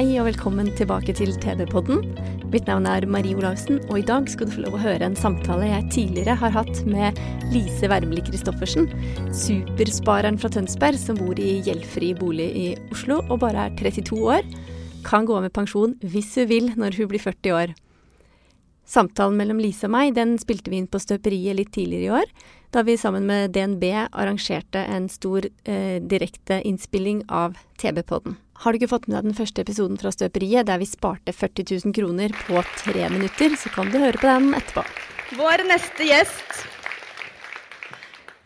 Hei og velkommen tilbake til TV-podden. Mitt navn er Marie Olavsen, og i dag skal du få lov å høre en samtale jeg tidligere har hatt med Lise Wermelie Christoffersen, superspareren fra Tønsberg som bor i gjeldfri bolig i Oslo og bare er 32 år. Kan gå av med pensjon hvis hun vil når hun blir 40 år. Samtalen mellom Lise og meg den spilte vi inn på Støperiet litt tidligere i år, da vi sammen med DNB arrangerte en stor eh, direkte innspilling av TV-podden. Har du ikke fått med deg den første episoden fra Støperiet, der vi sparte 40 000 kroner på tre minutter, så kan du høre på den etterpå. Vår neste gjest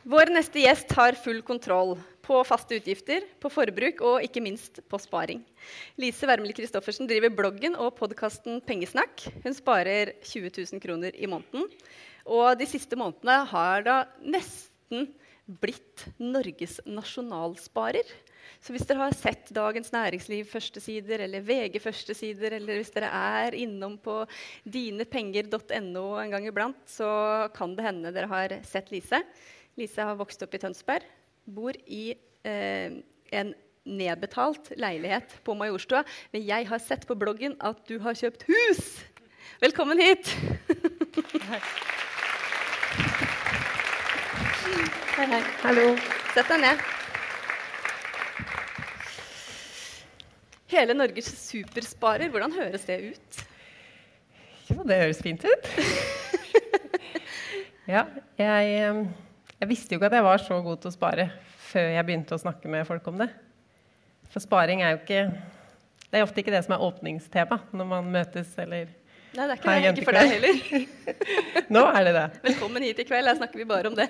Vår neste gjest har full kontroll på faste utgifter, på forbruk og ikke minst på sparing. Lise Wermel Christoffersen driver bloggen og podkasten Pengesnakk. Hun sparer 20 000 kroner i måneden. Og de siste månedene har da nesten blitt Norges nasjonalsparer. Så hvis dere har sett Dagens Næringsliv førstesider eller VG førstesider, eller hvis dere er innom på dinepenger.no en gang iblant, så kan det hende dere har sett Lise. Lise har vokst opp i Tønsberg, bor i eh, en nedbetalt leilighet på Majorstua. Men jeg har sett på bloggen at du har kjøpt hus! Velkommen hit! Hei, hei. Hallo. Sett deg ned. Hele Norges supersparer, hvordan høres det ut? Jo, det høres fint ut. ja, jeg, eh, jeg visste jo ikke at jeg var så god til å spare før jeg begynte å snakke med folk om det. For sparing er jo ikke Det er ofte ikke det som er åpningstema når man møtes eller Nei, det er ikke, det, ikke for deg heller. Nå er det det. Velkommen hit i kveld. Her snakker vi bare om det.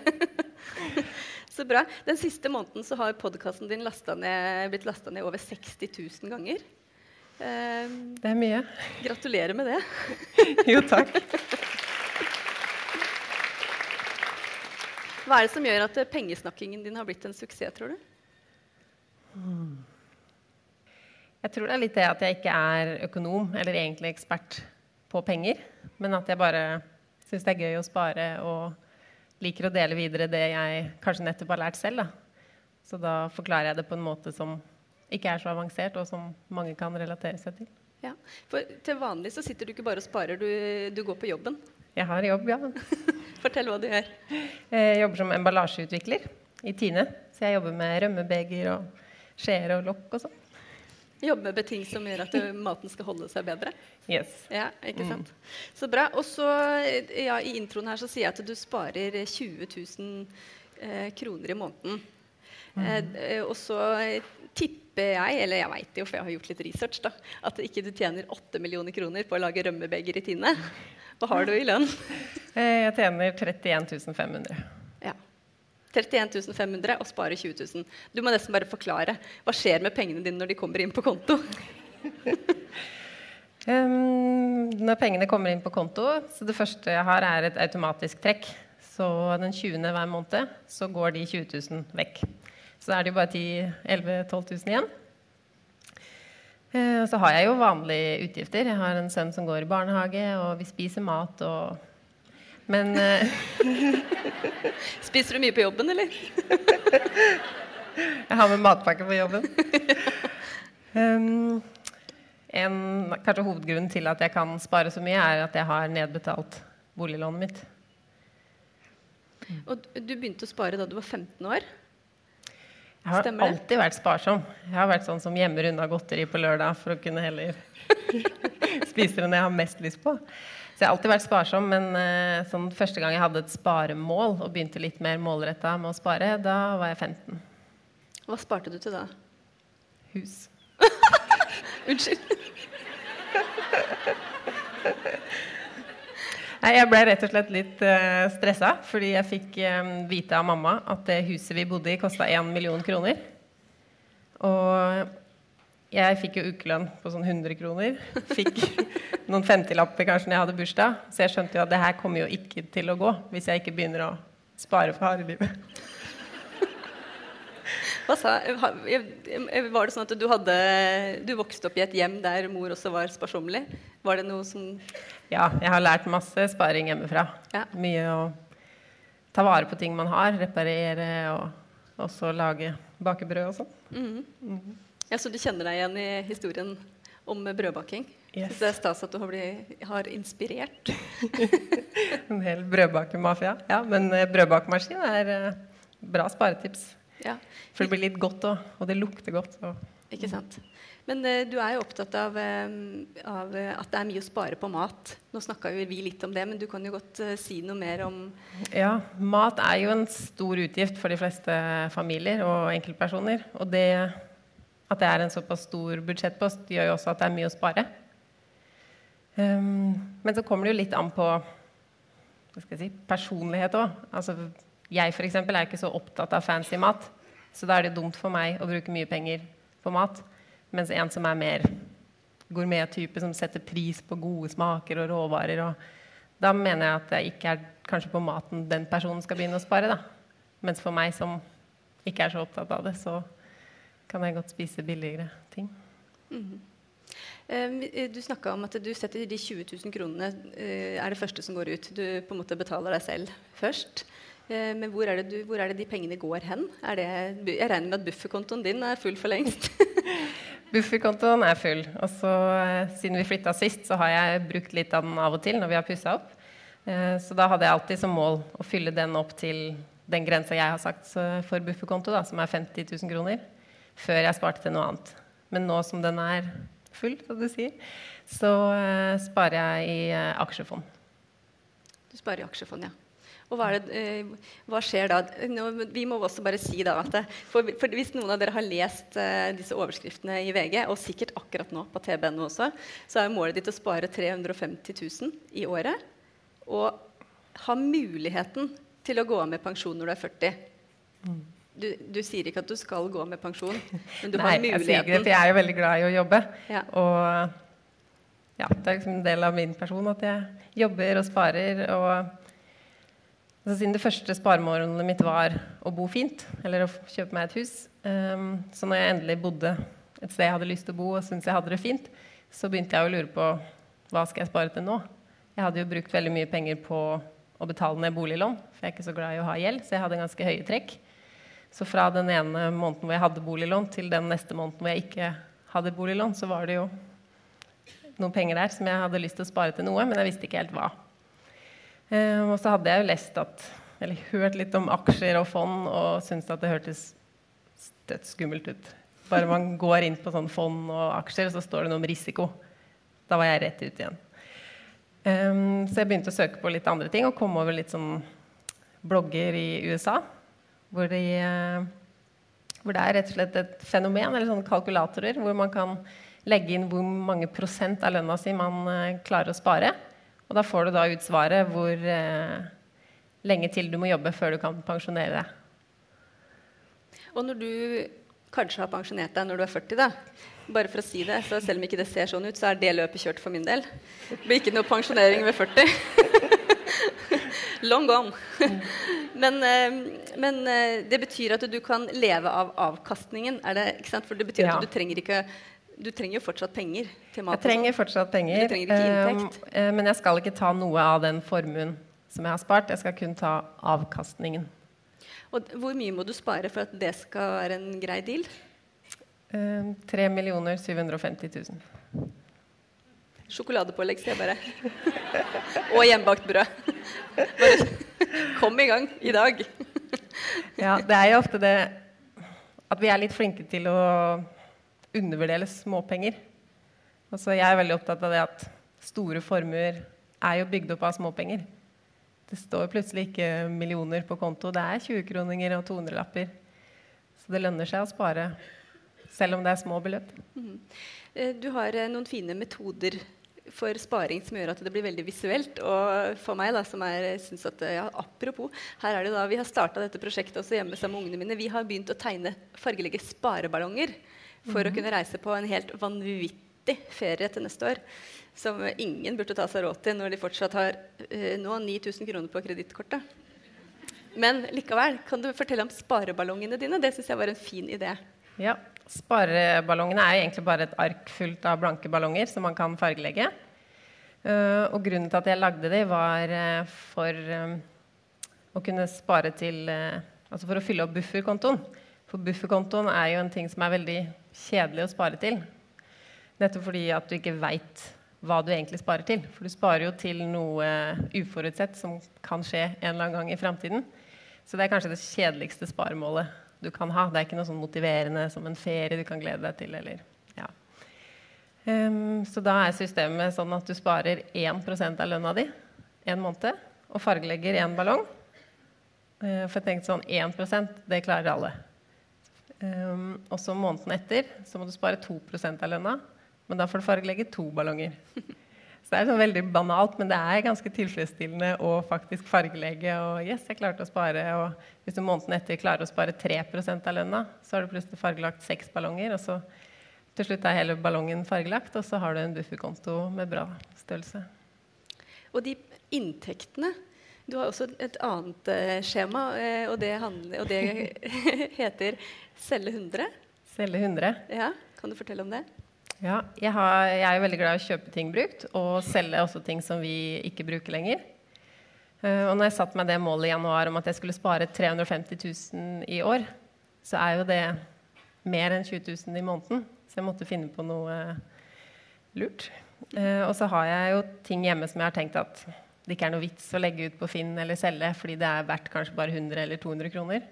Så bra. Den siste måneden så har podkasten din lastet ned, blitt lasta ned over 60 000 ganger. Eh, Det er mye. gratulerer med det. Jo, takk. Hva er det som gjør at eh, pengesnakkingen din har blitt en suksess, tror du? Jeg tror det er litt det at jeg ikke er økonom, eller egentlig ekspert på penger, men at jeg bare syns det er gøy å spare og liker å dele videre det jeg kanskje nettopp har lært selv. Da. Så da forklarer jeg det på en måte som ikke er så avansert, og som mange kan relatere seg til. Ja. For til vanlig så sitter du ikke bare og sparer, du, du går på jobben. Jeg har jobb, ja. Fortell hva du gjør. Jeg jobber som emballasjeutvikler i Tine. Så jeg jobber med rømmebeger og skjeer og lokk og sånn. Jobbe med ting som gjør at eh, maten skal holde seg bedre. Yes. Ja, ikke sant? Så bra. Og så, ja, I introen her så sier jeg at du sparer 20 000 eh, kroner i måneden. Mm. eh, og så tipper jeg, eller jeg veit jo, for jeg har gjort litt research, da, at ikke du tjener 8 millioner kroner på å lage rømmebeger i Tine. Hva har du i lønn? Eh, Jeg tjener 31 500. Ja. 31 500 og sparer 20 000. Du må nesten bare forklare. Hva skjer med pengene dine når de kommer inn på konto? Um, når pengene kommer inn på konto, så det første jeg har, er et automatisk trekk. Så den 20. hver måned så går de 20 000 vekk. Så er det jo bare 10 11 12 000 igjen. Eh, og så har jeg jo vanlige utgifter. Jeg har en sønn som går i barnehage, og vi spiser mat og Men eh, Spiser du mye på jobben, eller? Jeg har med matpakke på jobben. Um, en, kanskje hovedgrunn til at jeg kan spare så mye, er at jeg har nedbetalt boliglånet mitt. Og du begynte å spare da du var 15 år. Jeg har Stemmer det? alltid vært sparsom. Jeg har vært sånn som gjemmer unna godteri på lørdag for å kunne heller spise det når jeg har mest lyst på. Så jeg har alltid vært sparsom, men eh, sånn, første gang jeg hadde et sparemål og begynte litt mer målretta med å spare, da var jeg 15. Hva sparte du til da? Hus. Unnskyld. Nei, jeg ble rett og slett litt uh, stressa fordi jeg fikk um, vite av mamma at det huset vi bodde i, kosta 1 million kroner. Og jeg fikk jo ukelønn på sånn 100 kroner. Fikk noen 50-lapper kanskje når jeg hadde bursdag. Så jeg skjønte jo at det her kommer jo ikke til å gå hvis jeg ikke begynner å spare for harde livet. Sa, var det sånn at du, hadde, du vokste opp i et hjem der mor også var sparsommelig? Var det noe som Ja, jeg har lært masse sparing hjemmefra. Ja. Mye å ta vare på ting man har, reparere og også lage bakebrød og sånn. Mm -hmm. Ja, Så du kjenner deg igjen i historien om brødbaking? Yes. Det er stas at du har, blitt, har inspirert. en hel brødbakemafia. Ja, men eh, brødbakemaskin er uh, bra sparetips. Ja. For det blir litt godt, òg. og det lukter godt. Og. Ikke sant. Men uh, du er jo opptatt av, um, av uh, at det er mye å spare på mat. Nå snakka vi litt om det, men du kan jo godt uh, si noe mer om Ja, mat er jo en stor utgift for de fleste familier og enkeltpersoner. Og det at det er en såpass stor budsjettpost, gjør jo også at det er mye å spare. Um, men så kommer det jo litt an på si, personlighet òg. Altså, jeg for eksempel, er ikke så opptatt av fancy mat. Så da er det dumt for meg å bruke mye penger på mat. Mens en som er mer gourmet-type, som setter pris på gode smaker og råvarer og Da mener jeg at det ikke er kanskje på maten den personen skal begynne å spare. da. Mens for meg som ikke er så opptatt av det, så kan jeg godt spise billigere ting. Mm. Du snakka om at du setter de 20 000 kronene uh, er det første som går ut. Du på en måte betaler deg selv først. Uh, men hvor er, du, hvor er, det de pengene går hen? Det, jeg regner med at bufferkontoen din er full for lengst? Bufferkontoen er full. Og så uh, siden vi flytta sist, så har jeg brukt litt av den av og til når vi har pussa opp. så da hadde jeg alltid som mål å fylle den opp til den grensa jeg har sagt for bufferkonto, da, som er 50 000 kroner før jeg sparte til noe annet. Men nå som den er full, som du sier, så sparer jeg i aksjefond. Du sparer i aksjefond, ja. Og hva, det, uh, hva skjer da? Nå, vi må også bare si da at for, for Hvis noen av dere har lest disse overskriftene i VG, og sikkert akkurat nå på TBNO også, så er målet ditt å spare 350 000 i året. Og ha muligheten til å gå av med pensjon når du er 40. Mm du, du, sier ikke at du skal gå med pensjon, men du Nei, har muligheten. Jeg sier ikke det, for jeg er jo veldig glad i å jobbe. Ja. Og ja, det er liksom en del av min person at jeg jobber og sparer. Og altså, siden det første sparemålet mitt var å bo fint, eller å kjøpe meg et hus, um, så når jeg endelig bodde et sted jeg hadde lyst til å bo og syntes jeg hadde det fint, så begynte jeg å lure på hva skal jeg spare til nå. Jeg hadde jo brukt veldig mye penger på å betale ned boliglån, for jeg er ikke så glad i å ha gjeld, så jeg hadde ganske høye trekk. Så fra den ene måneden hvor jeg hadde boliglån, til den neste måneden hvor jeg ikke hadde boliglån, så var det jo noen penger der som jeg hadde lyst til å spare til noe, men jeg visste ikke helt hva. Eh, og så hadde jeg jo lest at, eller hørt litt om aksjer og fond og syntes at det hørtes dødsskummelt ut. Bare man går inn på sånn fond og aksjer, så står det noe om risiko. Da var jeg rett ut igjen. Um, så jeg begynte å søke på litt andre ting og kom over litt sånn blogger i USA hvor, de, eh, hvor, det er rett og slett et fenomen, eller sånne kalkulatorer, hvor man kan legge inn hvor mange prosent av lønna si man uh, klarer å spare. Og da får du da ut svaret hvor eh, lenge til du må jobbe før du kan pensjonere deg. Og når du kanskje har pensjonert deg når du er 40, da, bare for å si det, så selv om ikke det ser sånn ut, så er det løpet kjørt for min del. Det blir ikke noe pensjonering ved 40. Long gone. men, eh, men, eh, det betyr at du kan leve av avkastningen. Er det, ikke sant? For det betyr ja. at du trenger ikke du trenger jo fortsatt penger til mat. Jeg trenger sånn. fortsatt penger. Du trenger ikke inntekt. Um, men jeg skal ikke ta noe av den formuen som jeg har spart. Jeg skal kun ta avkastningen. Og hvor mye må du spare for at det skal være en grei deal? Um, 3 750 000. Sjokoladepålegg, sier jeg bare. Og hjemmebakt brød. Bare kom i gang i dag. ja, det er jo ofte det at vi er litt flinke til å undervurdere småpenger. Altså, jeg er veldig opptatt av det at store formuer er jo bygd opp av småpenger. Det står plutselig ikke millioner på konto. Det er 20-kroninger og 200-lapper. Så det lønner seg å spare selv om det er små beløp. Mm. Du har eh, noen fine metoder for sparing som gjør at det blir veldig visuelt. Og for meg, da, som er, synes at, ja, apropos, her er det da, vi har starta dette prosjektet også hjemme sammen med ungene mine. Vi har begynt å tegne fargelegge spareballonger for mm. å kunne reise på en helt vanvittig ferie til neste år. Som ingen burde ta seg råd til når de fortsatt har uh, nå 9000 kroner på kredittkortet. Men likevel, kan du fortelle om spareballongene dine? Det syns jeg var en fin idé. Ja, Spareballongene er egentlig bare et ark fullt av blanke ballonger som man kan fargelegge. Uh, og grunnen til at jeg lagde de, var uh, for um, å kunne spare til Altså for å fylle opp bufferkontoen. For bufferkontoen er jo en ting som er veldig kjedelig å spare til. Nettopp fordi at du ikke veit hva du egentlig sparer til. For du sparer jo til noe uforutsett som kan skje en eller annen gang i framtiden. Så det er kanskje det kjedeligste sparemålet du kan ha. Det er ikke noe sånn motiverende som en ferie du kan glede deg til. Eller, ja. um, så da er systemet sånn at du sparer 1% av lønna di en måned og fargelegger én ballong. Uh, for jeg tenkte sånn 1% det klarer alle. Um, og så måneden etter så må du spare 2 av lønna. Men da får du fargelegge to ballonger. Så det er sånn veldig banalt, men det er ganske tilfredsstillende å faktisk fargelegge. Og yes, jeg klarte å spare. Og hvis du måneden etter klarer å spare 3 av lønna, så har du plutselig fargelagt seks ballonger. Og så til slutt er hele ballongen fargelagt, og så har du en bufferkonto med bra størrelse. Og de inntektene Du har også et annet eh, skjema, eh, og, det handler, og, det heter Selge 100. Selge 100. Ja, Kan du fortelle om det? Ja, jeg, har, jeg, er veldig glad i å kjøpe ting brukt og selge også ting som vi ikke bruker lenger. Uh, og når jeg satte meg det målet i januar om at jeg skulle spare 350 000 i år, så er jo det mer enn 20 000 i måneden. Så jeg måtte finne på noe lurt. Og så har jeg jo ting hjemme som jeg har tenkt at det ikke er noe vits å legge ut på Finn eller selge fordi det er verdt kanskje bare 100 eller 200 kroner.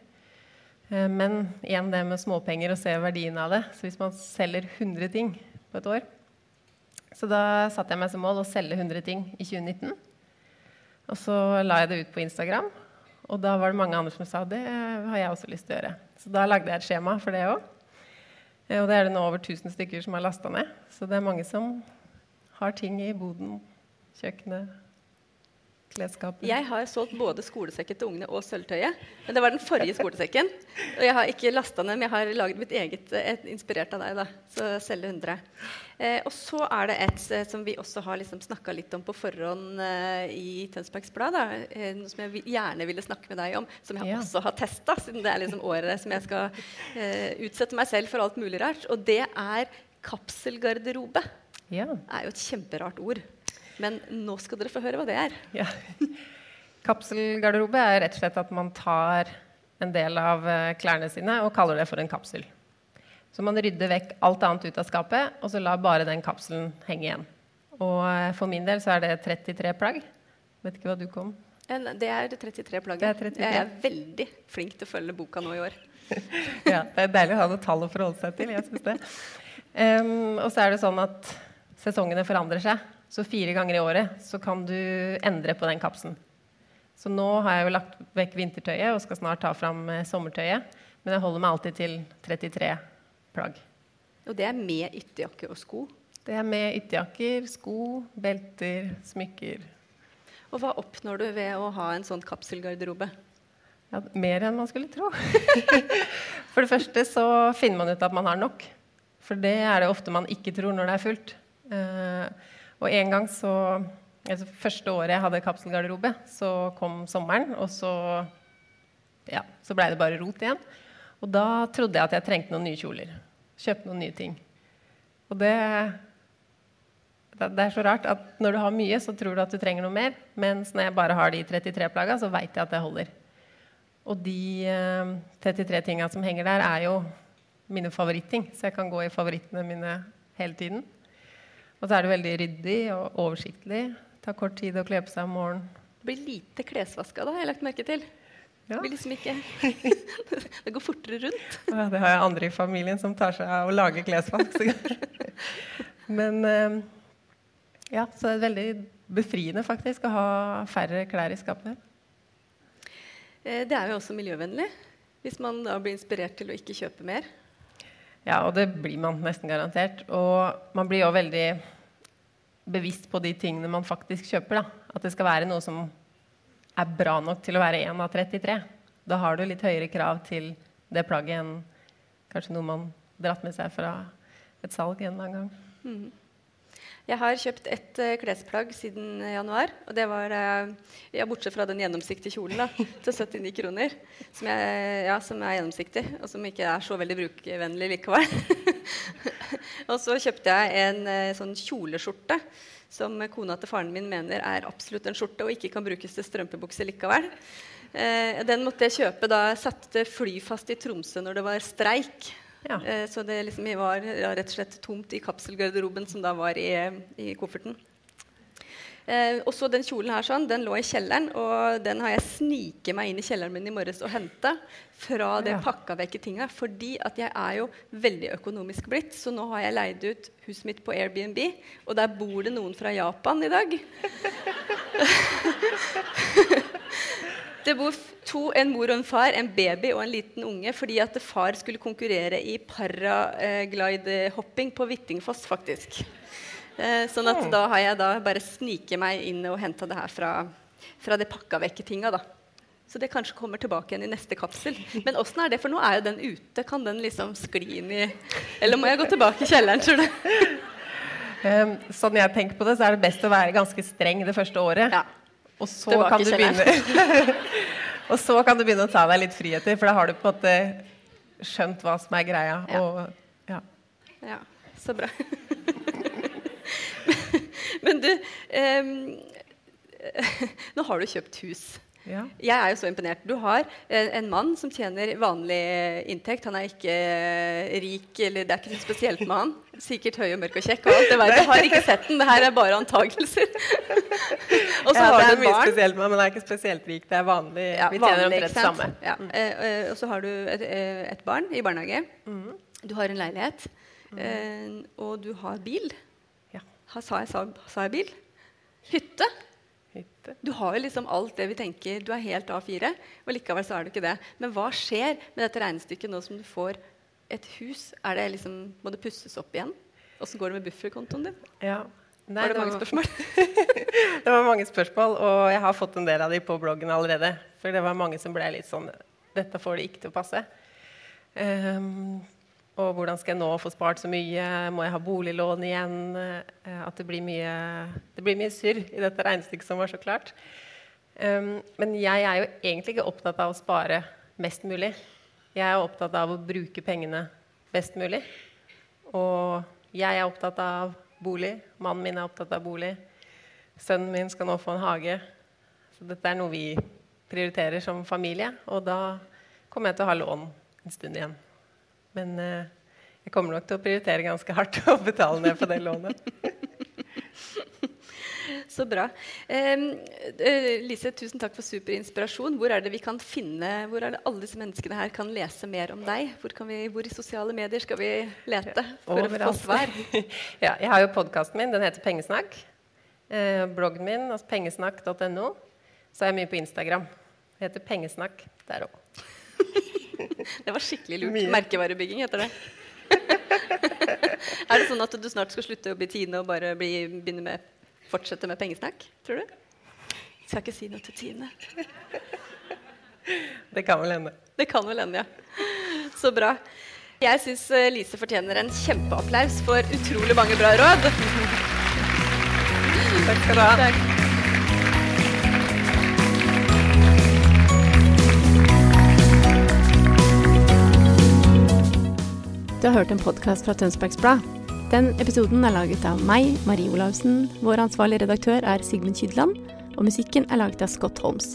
Uh, men igjen det med småpenger og se verdien av det. Så hvis man selger 100 ting på et år. Så da satte jeg meg som mål å selge 100 ting i 2019. Og så la jeg det ut på Instagram. Og da var det mange andre som sa det har jeg også lyst til å gjøre. Så da lagde jeg et skjema for det òg. Eh, og det er det nå over 1000 stykker som har lasta ned. Så det er mange som har ting i boden, kjøkkenet, klesskapet? Jeg har solgt både skolesekken til ungene og sølvtøyet. Men det var den forrige skolesekken. Og jeg har ikke lasta ned, men jeg har laget mitt eget et, inspirert av deg. da, så selge 100. Eh, og så er det et som vi også har liksom snakka litt om på forhånd eh, i Tønsbergs Blad. Eh, noe som jeg gjerne ville snakke med deg om, som jeg ja. også har testa, siden det er liksom året som jeg skal eh, utsette meg selv for alt mulig rart. Og det er kapselgarderobe. Ja. Det er jo et kjemperart ord. Men nå skal dere få høre hva det er. Ja. Kapselgarderobe er rett og slett at man tar en del av eh, klærne sine og kaller det for en kapsel. Så man rydder vekk alt annet ut av skapet, og så lar bare den kapselen henge igjen. Og eh, for min del så er det 33 plagg. Vet ikke hva du kom? Det er 33 plagg. Er 33. Jeg er veldig flink til å følge boka nå i år. ja, Det er deilig å ha noe tall å forholde seg til. jeg synes det. Um, og så er det sånn at sesongene forandrer seg. Så fire ganger i året så kan du endre på den kapsen. Så nå har jeg jo lagt vekk vintertøyet og skal snart ta fram eh, sommertøyet. Men jeg holder meg alltid til 33 plagg. Og det er med ytterjakke og sko? Det er med ytterjakker, sko, belter, smykker. Og hva oppnår du ved å ha en sånn kapselgarderobe? Ja, mer enn man skulle tro. For det første så finner man ut at man har nok. For det er det ofte man ikke tror når det er fullt. Uh, og en gang så altså Første året jeg hadde kapselgarderobe, så kom sommeren, og så, ja, så blei det bare rot igjen. Og da trodde jeg at jeg trengte noen nye kjoler. Kjøpte noen nye ting. Og det, det er så rart at når du har mye, så tror du at du trenger noe mer. Mens når jeg bare har de 33 plagga, så veit jeg at det holder. Og de eh, 33 tinga som henger der, er jo mine favoritting. Så jeg kan gå i favorittene mine hele tiden. Og så er det veldig ryddig og oversiktlig. Tar kort tid å kle på seg om morgenen. Det blir lite klesvaska, da, har jeg lagt merke til. Ja. Det, liksom ikke... det går fortere rundt. Ja, det har jeg andre i familien som tar seg av å lage klesvask. Men eh, ja, så det er veldig befriende faktisk å ha færre klær i skapet. Eh, det er jo også miljøvennlig hvis man da blir inspirert til å ikke kjøpe mer. Ja, og det blir man nesten garantert. Og man blir jo veldig bevisst på de tingene man faktisk kjøper. Da. At det skal være noe som er bra nok til å være 1 av 33. Da har du litt høyere krav til det plagget enn kanskje noe man dratt med seg fra et salg en eller annen gang. Mm. Jeg har kjøpt ett uh, klesplagg siden januar. Og det var uh, ja, bortsett fra den gjennomsiktige kjolen da, til 79 kroner. Som, jeg, ja, som, er gjennomsiktig, og som ikke er så veldig brukervennlig likevel. og så kjøpte jeg en sånn kjoleskjorte som kona til faren min mener er absolutt en skjorte og ikke kan brukes til strømpebukse likevel. den måtte jeg kjøpe da jeg satte flyfast i Tromsø når det var streik. Ja. Eh, så det liksom var rett og slett tomt i kapselgarderoben som da var i, i kofferten. Eh, og så den kjolen her sånn, den lå i kjelleren, og den har jeg sniket meg inn i kjelleren min i morges og henta fra det ja. pakka vekk tinga. Fordi at jeg er jo veldig økonomisk blitt, så nå har jeg leid ut huset mitt på Airbnb. Og der bor det noen fra Japan i dag. Det bor to, en mor og en far, en baby og en liten unge, fordi at far skulle konkurrere i paraglidehopping på Hvittingfoss, faktisk. Eh, sånn at da har jeg da bare sniket meg inn og henta det her fra, fra det pakka vekk-tinga. da. Så det kanskje kommer tilbake igjen i neste kapsel. Men åssen er det? For nå er jo den ute. Kan den liksom skli inn i Eller må jeg gå tilbake i kjelleren, tror du? Um, sånn jeg tenker på det, så er det best å være ganske streng det første året. Ja. Og så, kan du begynne, og så kan du begynne å ta deg litt friheter, for da har du på en måte skjønt hva som er greia. Ja. Og, ja. ja. Så bra. Men du um, Nå har du kjøpt hus. Ja. Jeg er jo så imponert. Du har en, en, mann som tjener vanlig inntekt. Han er ikke uh, rik, eller det er ikke noe spesielt med han. Sikkert høy og mørk og kjekk. og alt det der. Jeg har ikke sett den. Det her er bare antagelser. og så ja, har det er mye spesielt med han, men han er ikke spesielt rik. Det er vanlig. Ja, Vi tjener omtrent det samme. Ja. Mm. Og så har du et, et, barn i barnehage. Mm. Du har en leilighet. Mm. og du har bil. Sa jeg, sa, sa jeg bil? Hytte. Du har jo liksom alt det vi tenker. Du er helt A4, og likevel så er du ikke det. Men hva skjer med dette regnestykket nå som du får et hus? Er det liksom, må det pusses opp igjen? Åssen går det med bufferkontoen din? Ja. Nei, var det mange spørsmål? det var mange spørsmål, og jeg har fått en del av de på bloggen allerede. For det var mange som ble litt sånn Dette får det ikke til å passe. Um, og hvordan skal jeg nå få spart så mye? Må jeg ha boliglån igjen? Eh, at det blir mye, det blir mye surr i dette regnestykket som var så klart. Um, men jeg er jo egentlig ikke opptatt av å spare mest mulig. Jeg er opptatt av å bruke pengene best mulig. Og jeg er opptatt av bolig. Mannen min er opptatt av bolig. Sønnen min skal nå få en hage. Så dette er noe vi prioriterer som familie. Og da kommer jeg til å ha lån en stund igjen. Men eh, jeg kommer nok til å prioritere ganske hardt å betale ned på det lånet. Så bra. Eh, Lise, tusen takk for super inspirasjon. Hvor er det vi kan finne, hvor er det alle disse menneskene her kan lese mer om deg? Hvor, vi, hvor i sosiale medier skal vi lete for Overalt. å få svar? ja, jeg har jo podkasten min. Den heter Pengesnakk. Eh, bloggen min, altså pengesnakk.no. Så er jeg mye på Instagram. Det heter Pengesnakk der òg. Det var skikkelig lurt. Mye. Merkevarebygging heter det. er det sånn at du snart skal slutte å bli Tine og bare bli, begynne med, fortsette med pengesnakk? Tror du? Jeg skal ikke si noe til Tine. Det kan vel hende. Det kan vel hende, ja. Så bra. Jeg syns eh, Lise fortjener en kjempeapplaus for utrolig mange bra råd. Takk skal du ha. Takk. Du har hørt en podkast fra Tønsbergs Blad. Den episoden er laget av meg, Marie Olavsen. Vår ansvarlige redaktør er Sigmund Kydland, og musikken er laget av Scott Holmes.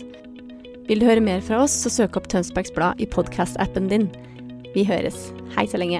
Vil du høre mer fra oss, så søk opp Tønsbergs Blad i podkast-appen din. Vi høres. Hei så lenge.